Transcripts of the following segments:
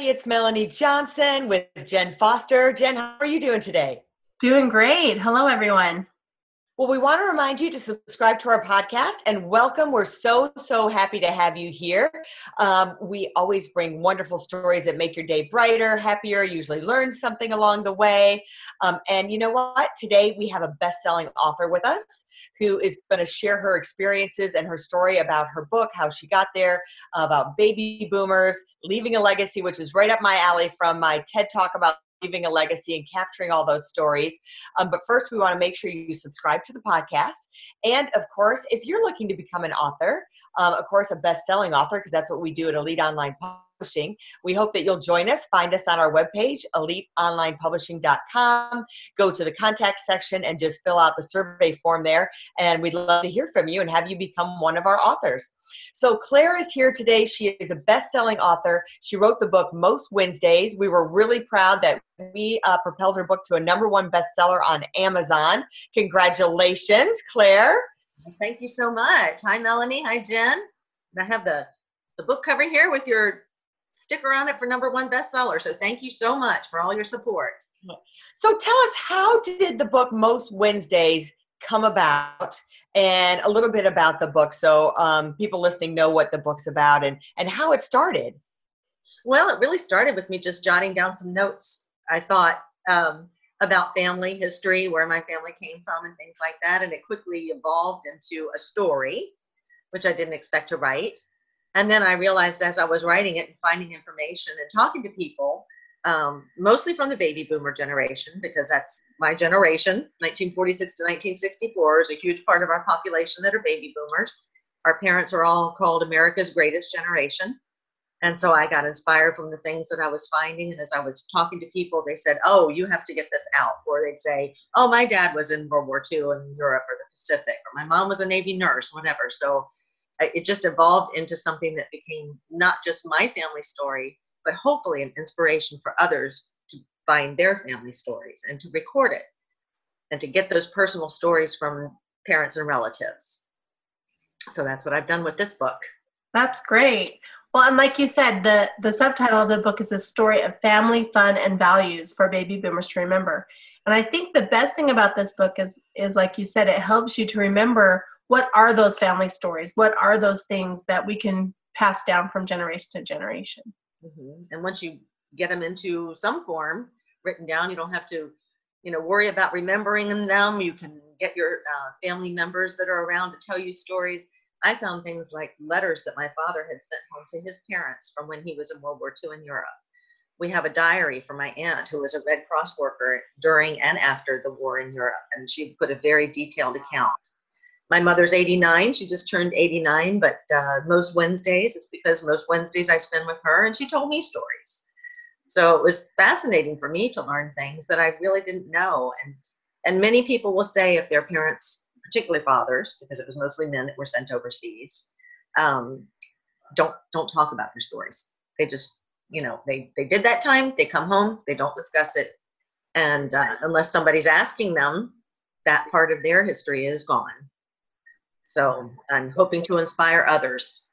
It's Melanie Johnson with Jen Foster. Jen, how are you doing today? Doing great. Hello, everyone. Well, we want to remind you to subscribe to our podcast and welcome. We're so, so happy to have you here. Um, we always bring wonderful stories that make your day brighter, happier, usually learn something along the way. Um, and you know what? Today we have a best selling author with us who is going to share her experiences and her story about her book, how she got there, about baby boomers, leaving a legacy, which is right up my alley from my TED talk about leaving a legacy and capturing all those stories. Um, but first, we want to make sure you subscribe to the podcast. And of course, if you're looking to become an author, um, of course, a best selling author, because that's what we do at Elite Online Publishing. We hope that you'll join us. Find us on our webpage, eliteonlinepublishing.com. Go to the contact section and just fill out the survey form there. And we'd love to hear from you and have you become one of our authors. So, Claire is here today. She is a best selling author. She wrote the book Most Wednesdays. We were really proud that we uh, propelled her book to a number one bestseller on Amazon. Congratulations, Claire. Thank you so much. Hi, Melanie. Hi, Jen. I have the, the book cover here with your sticker around it for number one bestseller. So thank you so much for all your support. So tell us, how did the book Most Wednesdays come about and a little bit about the book so um, people listening know what the book's about and, and how it started? Well, it really started with me just jotting down some notes. I thought um, about family history, where my family came from, and things like that. And it quickly evolved into a story, which I didn't expect to write. And then I realized as I was writing it and finding information and talking to people, um, mostly from the baby boomer generation, because that's my generation, 1946 to 1964 is a huge part of our population that are baby boomers. Our parents are all called America's greatest generation. And so I got inspired from the things that I was finding. And as I was talking to people, they said, Oh, you have to get this out. Or they'd say, Oh, my dad was in World War II in Europe or the Pacific, or my mom was a Navy nurse, whatever. So it just evolved into something that became not just my family story, but hopefully an inspiration for others to find their family stories and to record it and to get those personal stories from parents and relatives. So that's what I've done with this book. That's great. Well, and like you said, the, the subtitle of the book is a story of family, fun, and values for baby boomers to remember. And I think the best thing about this book is, is like you said, it helps you to remember what are those family stories? What are those things that we can pass down from generation to generation? Mm-hmm. And once you get them into some form written down, you don't have to, you know, worry about remembering them. You can get your uh, family members that are around to tell you stories. I found things like letters that my father had sent home to his parents from when he was in World War II in Europe. We have a diary from my aunt who was a Red Cross worker during and after the war in Europe, and she put a very detailed account my mother's 89 she just turned 89 but uh, most wednesdays it's because most wednesdays i spend with her and she told me stories. So it was fascinating for me to learn things that i really didn't know. And and many people will say if their parents particularly fathers because it was mostly men that were sent overseas um, don't don't talk about their stories. They just you know they they did that time they come home they don't discuss it. And uh, unless somebody's asking them that part of their history is gone so I'm hoping to inspire others.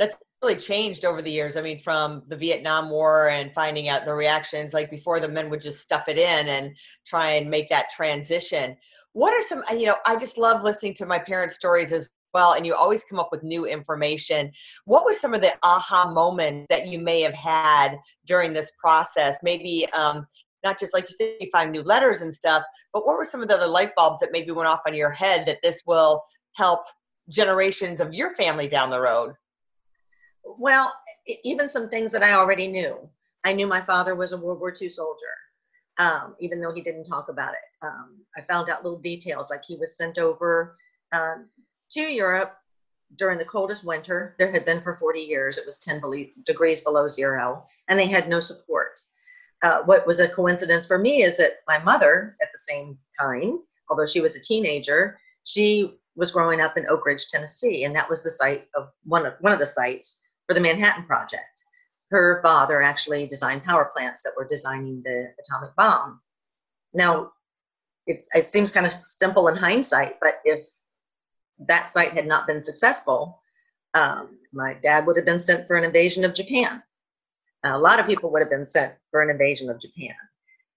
That's really changed over the years. I mean, from the Vietnam War and finding out the reactions, like before the men would just stuff it in and try and make that transition. What are some, you know, I just love listening to my parents' stories as well, and you always come up with new information. What were some of the aha moments that you may have had during this process? Maybe um, not just like you said, you find new letters and stuff, but what were some of the other light bulbs that maybe went off on your head that this will help generations of your family down the road? Well, even some things that I already knew. I knew my father was a World War II soldier, um, even though he didn't talk about it. Um, I found out little details, like he was sent over uh, to Europe during the coldest winter there had been for 40 years. It was 10 degrees below zero, and they had no support. Uh, what was a coincidence for me is that my mother, at the same time, although she was a teenager, she was growing up in Oak Ridge, Tennessee, and that was the site of one of one of the sites for the Manhattan Project. Her father actually designed power plants that were designing the atomic bomb. Now, it, it seems kind of simple in hindsight, but if that site had not been successful, um, my dad would have been sent for an invasion of Japan. a lot of people would have been sent for an invasion of Japan.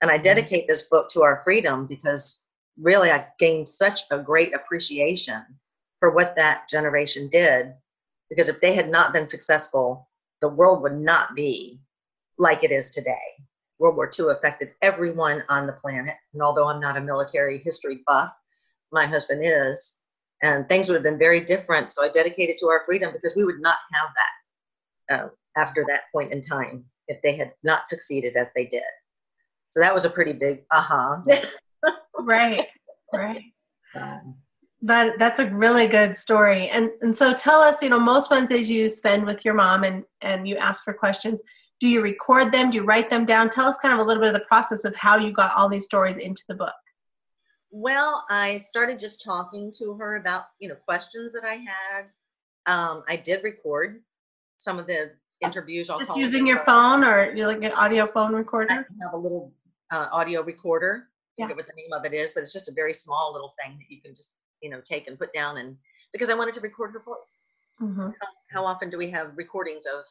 And I mm-hmm. dedicate this book to our freedom because really I gained such a great appreciation for what that generation did. Because if they had not been successful, the world would not be like it is today. World War II affected everyone on the planet. And although I'm not a military history buff, my husband is, and things would have been very different. So I dedicated to our freedom because we would not have that uh, after that point in time if they had not succeeded as they did. So that was a pretty big aha. Uh-huh. Right, right. Um, that that's a really good story. And and so tell us, you know, most Wednesdays you spend with your mom and and you ask for questions. Do you record them? Do you write them down? Tell us kind of a little bit of the process of how you got all these stories into the book. Well, I started just talking to her about, you know, questions that I had. Um, I did record some of the interviews. I'll just using your phone or you like an audio phone recorder? I have a little uh, audio recorder. I forget what the name of it is, but it's just a very small little thing that you can just, you know, take and put down and because I wanted to record her voice. Mm-hmm. How, how, often do we have recordings of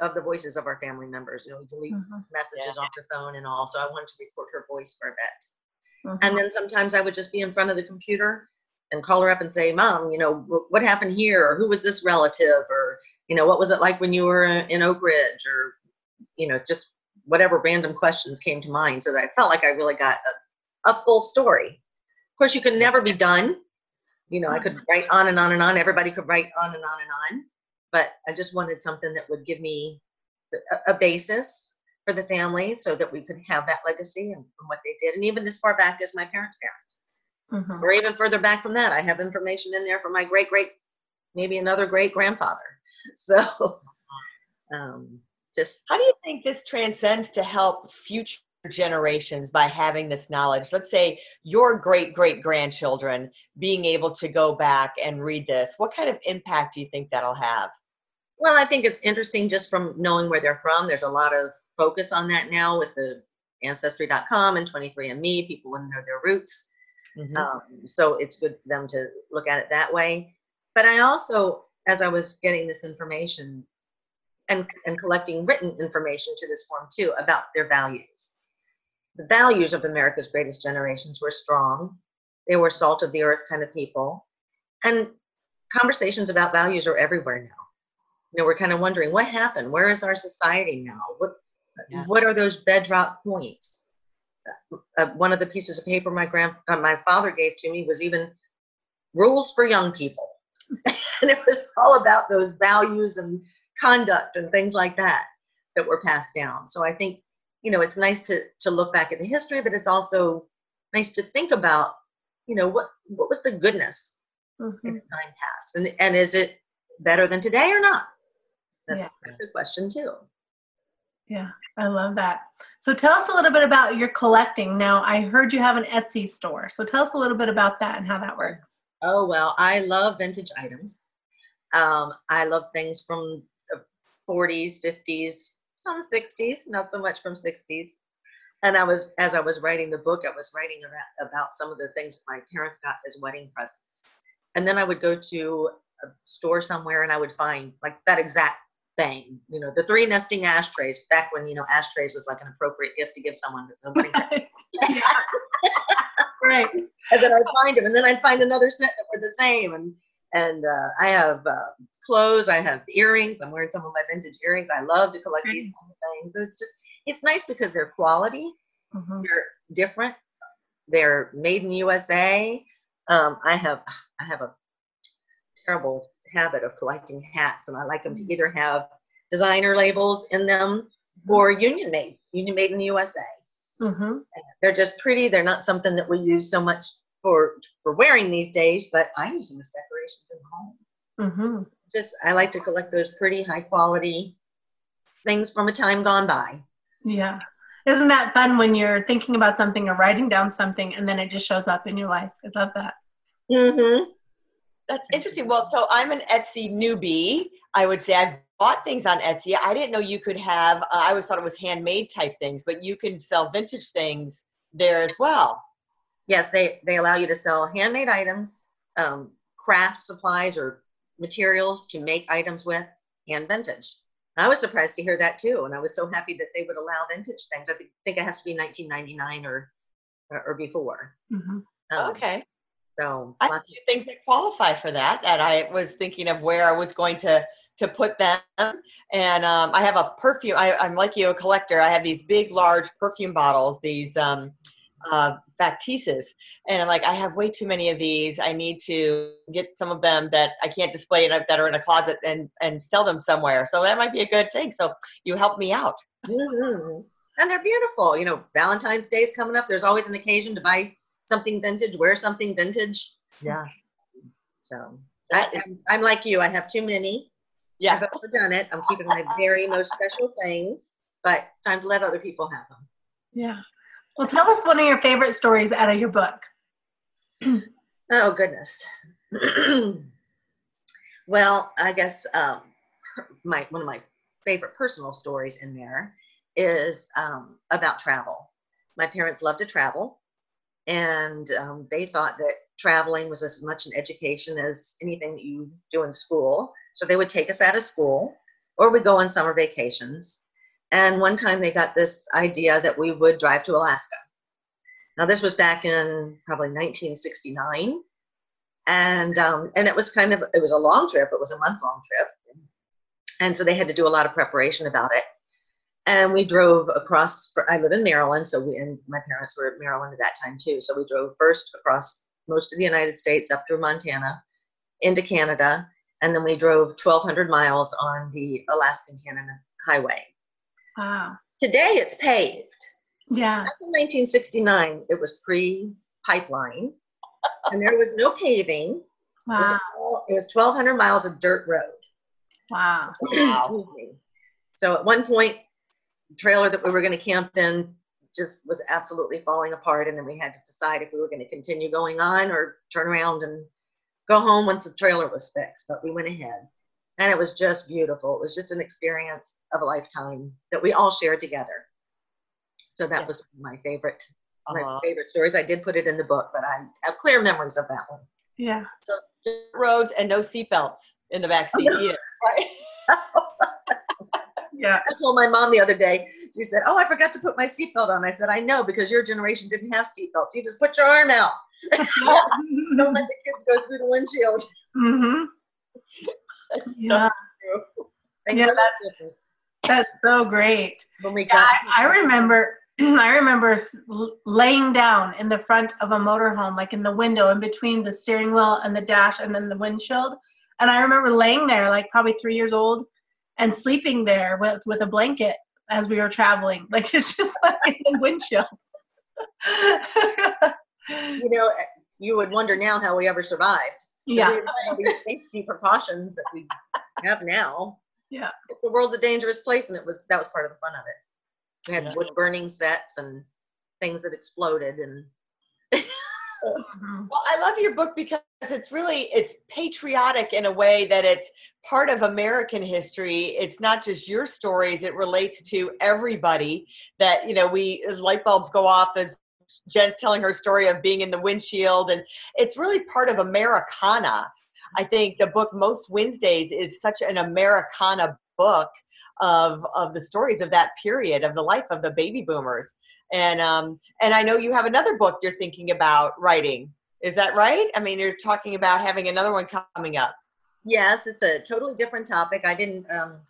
of the voices of our family members? You know, we delete mm-hmm. messages yeah. off the phone and all. So I wanted to record her voice for a bit. Mm-hmm. And then sometimes I would just be in front of the computer and call her up and say, Mom, you know, what happened here? Or who was this relative? Or, you know, what was it like when you were in Oak Ridge? Or, you know, just whatever random questions came to mind so that I felt like I really got a, a full story. Of course, you could never be done. You know, I could write on and on and on. Everybody could write on and on and on. But I just wanted something that would give me a, a basis for the family so that we could have that legacy and, and what they did. And even as far back as my parents' parents. Mm-hmm. Or even further back from that, I have information in there for my great great, maybe another great grandfather. So, um, how do you think this transcends to help future generations by having this knowledge? Let's say your great great grandchildren being able to go back and read this. What kind of impact do you think that'll have? Well, I think it's interesting just from knowing where they're from. There's a lot of focus on that now with the ancestry.com and 23andme people want to know their roots mm-hmm. um, so it's good for them to look at it that way but i also as i was getting this information and, and collecting written information to this form too about their values. The values of america's greatest generations were strong. They were salt of the earth kind of people. And conversations about values are everywhere now. You know we're kind of wondering what happened? Where is our society now? What yeah. what are those bedrock points? Uh, one of the pieces of paper my grand uh, my father gave to me was even rules for young people. And it was all about those values and conduct and things like that that were passed down so i think you know it's nice to to look back at the history but it's also nice to think about you know what what was the goodness mm-hmm. in time past and and is it better than today or not that's yeah. that's a question too yeah, I love that. So tell us a little bit about your collecting. Now, I heard you have an Etsy store. So tell us a little bit about that and how that works. Oh, well, I love vintage items. Um, I love things from 40s, 50s, some 60s, not so much from 60s. And I was, as I was writing the book, I was writing about, about some of the things my parents got as wedding presents. And then I would go to a store somewhere and I would find like that exact thing. You know, the three nesting ashtrays back when you know ashtrays was like an appropriate gift to give someone. Somebody. right. And then I'd find them, and then I'd find another set that were the same. And and uh, I have uh, clothes. I have earrings. I'm wearing some of my vintage earrings. I love to collect these kind of things. And it's just it's nice because they're quality. Mm-hmm. They're different. They're made in USA. Um, I have I have a terrible habit of collecting hats, and I like them to mm. either have designer labels in them mm-hmm. or union made, union made in the USA. Mm-hmm. They're just pretty. They're not something that we use so much for for wearing these days, but I use them as decorations in the home. Mm-hmm. Just I like to collect those pretty high quality things from a time gone by. Yeah. Isn't that fun when you're thinking about something or writing down something and then it just shows up in your life? I love that. Mm-hmm. That's interesting. Well, so I'm an Etsy newbie. I would say I've bought things on Etsy. I didn't know you could have. Uh, I always thought it was handmade type things, but you can sell vintage things there as well. Yes, they they allow you to sell handmade items, um, craft supplies, or materials to make items with, and vintage. I was surprised to hear that too, and I was so happy that they would allow vintage things. I think it has to be 1999 or or, before. Mm-hmm. Um, okay. So I have a few things that qualify for that. That I was thinking of where I was going to to put them. And um, I have a perfume. I, am like you, a collector. I have these big, large perfume bottles. These um, uh, factices and I'm like I have way too many of these. I need to get some of them that I can't display in a, that are in a closet and and sell them somewhere. So that might be a good thing. So you help me out. Mm-hmm. and they're beautiful. You know Valentine's Day is coming up. There's always an occasion to buy something vintage wear something vintage. Yeah. So I, I'm, I'm like you. I have too many. Yeah. I've overdone it. I'm keeping my very most special things but it's time to let other people have them. Yeah well, tell us one of your favorite stories out of your book. oh, goodness. well, I guess um, my one of my favorite personal stories in there is um, about travel. My parents loved to travel, and um, they thought that traveling was as much an education as anything that you do in school. So they would take us out of school, or we'd go on summer vacations. And one time they got this idea that we would drive to Alaska. Now this was back in probably 1969, and um, and it was kind of it was a long trip. It was a month long trip, and so they had to do a lot of preparation about it. And we drove across. For, I live in Maryland, so we and my parents were in Maryland at that time too. So we drove first across most of the United States up through Montana, into Canada, and then we drove 1,200 miles on the Alaskan Canada Highway. Wow. Today it's paved. Yeah. Back in 1969, it was pre pipeline, and there was no paving. Wow. It was, all, it was 1,200 miles of dirt road. Wow. wow. so at one point, the trailer that we were going to camp in just was absolutely falling apart, and then we had to decide if we were going to continue going on or turn around and go home once the trailer was fixed. But we went ahead, and it was just beautiful. It was just an experience of a lifetime that we all shared together. So that yeah. was my favorite my uh-huh. favorite stories. I did put it in the book, but I have clear memories of that one. Yeah. So roads and no seatbelts in the back seat either, right? yeah. I told my mom the other day. She said, "Oh, I forgot to put my seatbelt on." I said, "I know because your generation didn't have seatbelts. You just put your arm out. Don't let the kids go through the windshield." Mm-hmm. yeah. yeah, that's, that's so great. When we got yeah, I, I remember I remember laying down in the front of a motorhome, like in the window in between the steering wheel and the dash and then the windshield. And I remember laying there, like probably three years old, and sleeping there with, with a blanket as we were traveling. Like it's just like in the windshield. you know, eh, you would wonder now how we ever survived. Yeah. these safety precautions that we have now. Yeah. The world's a dangerous place, and it was that was part of the fun of it. We had yeah. wood burning sets and things that exploded and mm-hmm. well i love your book because it's really it's patriotic in a way that it's part of american history it's not just your stories it relates to everybody that you know we light bulbs go off as jen's telling her story of being in the windshield and it's really part of americana. I think the book most wednesdays is such an americana book of of the stories of that period of the life of the baby boomers. And um and i know you have another book you're thinking about writing. Is that right? I mean you're talking about having another one coming up. Yes it's a totally different topic. I didn't um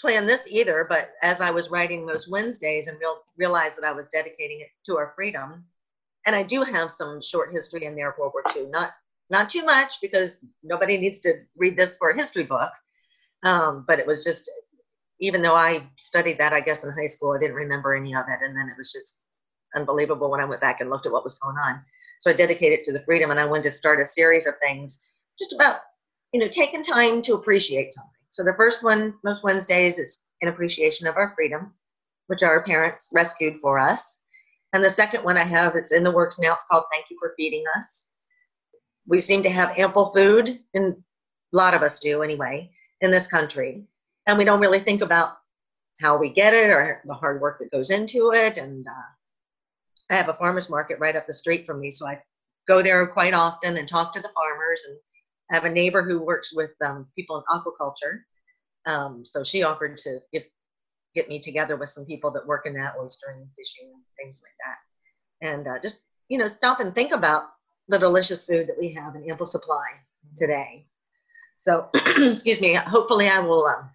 plan this either but as i was writing those wednesdays and real, realized that i was dedicating it to our freedom and i do have some short history in there of world war ii not not too much because nobody needs to read this for a history book um, but it was just even though I studied that, I guess in high school, I didn't remember any of it. And then it was just unbelievable when I went back and looked at what was going on. So I dedicated to the freedom and I wanted to start a series of things just about you know, taking time to appreciate something. So the first one, most Wednesdays, is in appreciation of our freedom, which our parents rescued for us. And the second one I have, it's in the works now. It's called Thank You for Feeding Us. We seem to have ample food, and a lot of us do anyway, in this country. And we don't really think about how we get it or the hard work that goes into it. And uh, I have a farmer's market right up the street from me, so I go there quite often and talk to the farmers. And I have a neighbor who works with um, people in aquaculture. Um, so she offered to get, get me together with some people that work in that oystering, fishing, and things like that. And uh, just, you know, stop and think about the delicious food that we have in ample supply today. So, excuse me, hopefully I will um,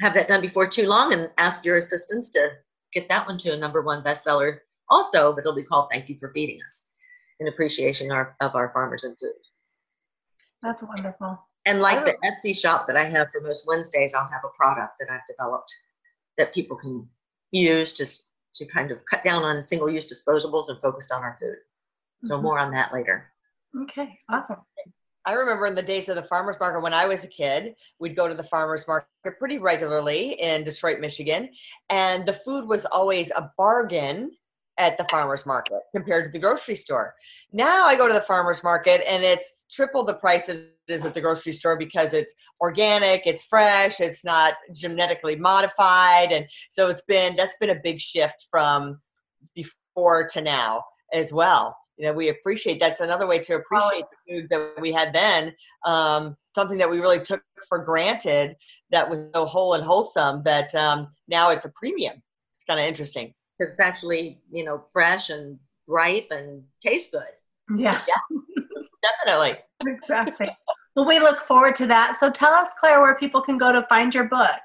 have that done before too long and ask your assistance to get that one to a number one bestseller also, but it'll be called Thank You for Feeding Us in appreciation our, of our farmers and food. That's wonderful. And like the Etsy shop that I have for most Wednesdays, I'll have a product that I've developed that people can use to, to kind of cut down on single use disposables and focused on our food. So mm-hmm. more on that later. Okay, awesome. I remember in the days of the farmers market when I was a kid, we'd go to the farmers market pretty regularly in Detroit, Michigan, and the food was always a bargain at the farmers market compared to the grocery store. Now I go to the farmers market and it's triple the price it is at the grocery store because it's organic, it's fresh, it's not genetically modified and so it's been that's been a big shift from before to now as well. You know we appreciate that's another way to appreciate the foods that we had then um, something that we really took for granted that was so whole and wholesome that um, now it's a premium. It's kind of interesting because it's actually you know fresh and ripe and tastes good. Yeah, yeah. Definitely. Exactly. Well we look forward to that. So tell us claire where people can go to find your book.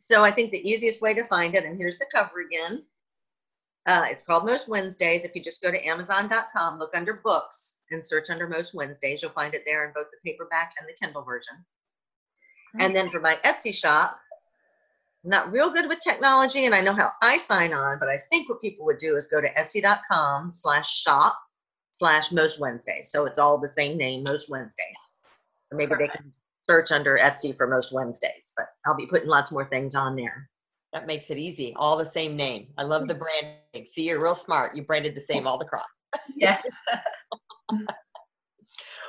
So i think the easiest way to find it and here's the cover again uh, it's called Most Wednesdays. If you just go to Amazon.com, look under books, and search under Most Wednesdays, you'll find it there in both the paperback and the Kindle version. And then for my Etsy shop, I'm not real good with technology, and I know how I sign on, but I think what people would do is go to Etsy.com slash shop slash Most Wednesdays. So it's all the same name, Most Wednesdays. Or maybe they can search under Etsy for Most Wednesdays, but I'll be putting lots more things on there. That makes it easy. All the same name. I love the branding. See, you're real smart. You branded the same all across. yes.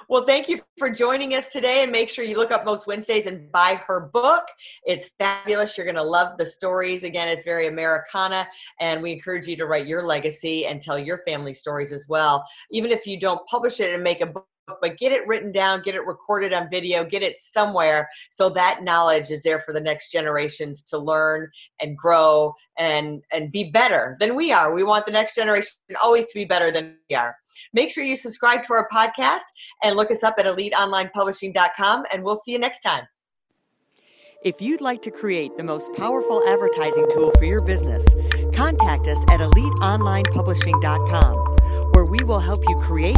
well, thank you for joining us today. And make sure you look up Most Wednesdays and buy her book. It's fabulous. You're going to love the stories. Again, it's very Americana. And we encourage you to write your legacy and tell your family stories as well. Even if you don't publish it and make a book but get it written down, get it recorded on video, get it somewhere so that knowledge is there for the next generations to learn and grow and and be better than we are. We want the next generation always to be better than we are. Make sure you subscribe to our podcast and look us up at eliteonlinepublishing.com and we'll see you next time. If you'd like to create the most powerful advertising tool for your business, contact us at eliteonlinepublishing.com, where we will help you create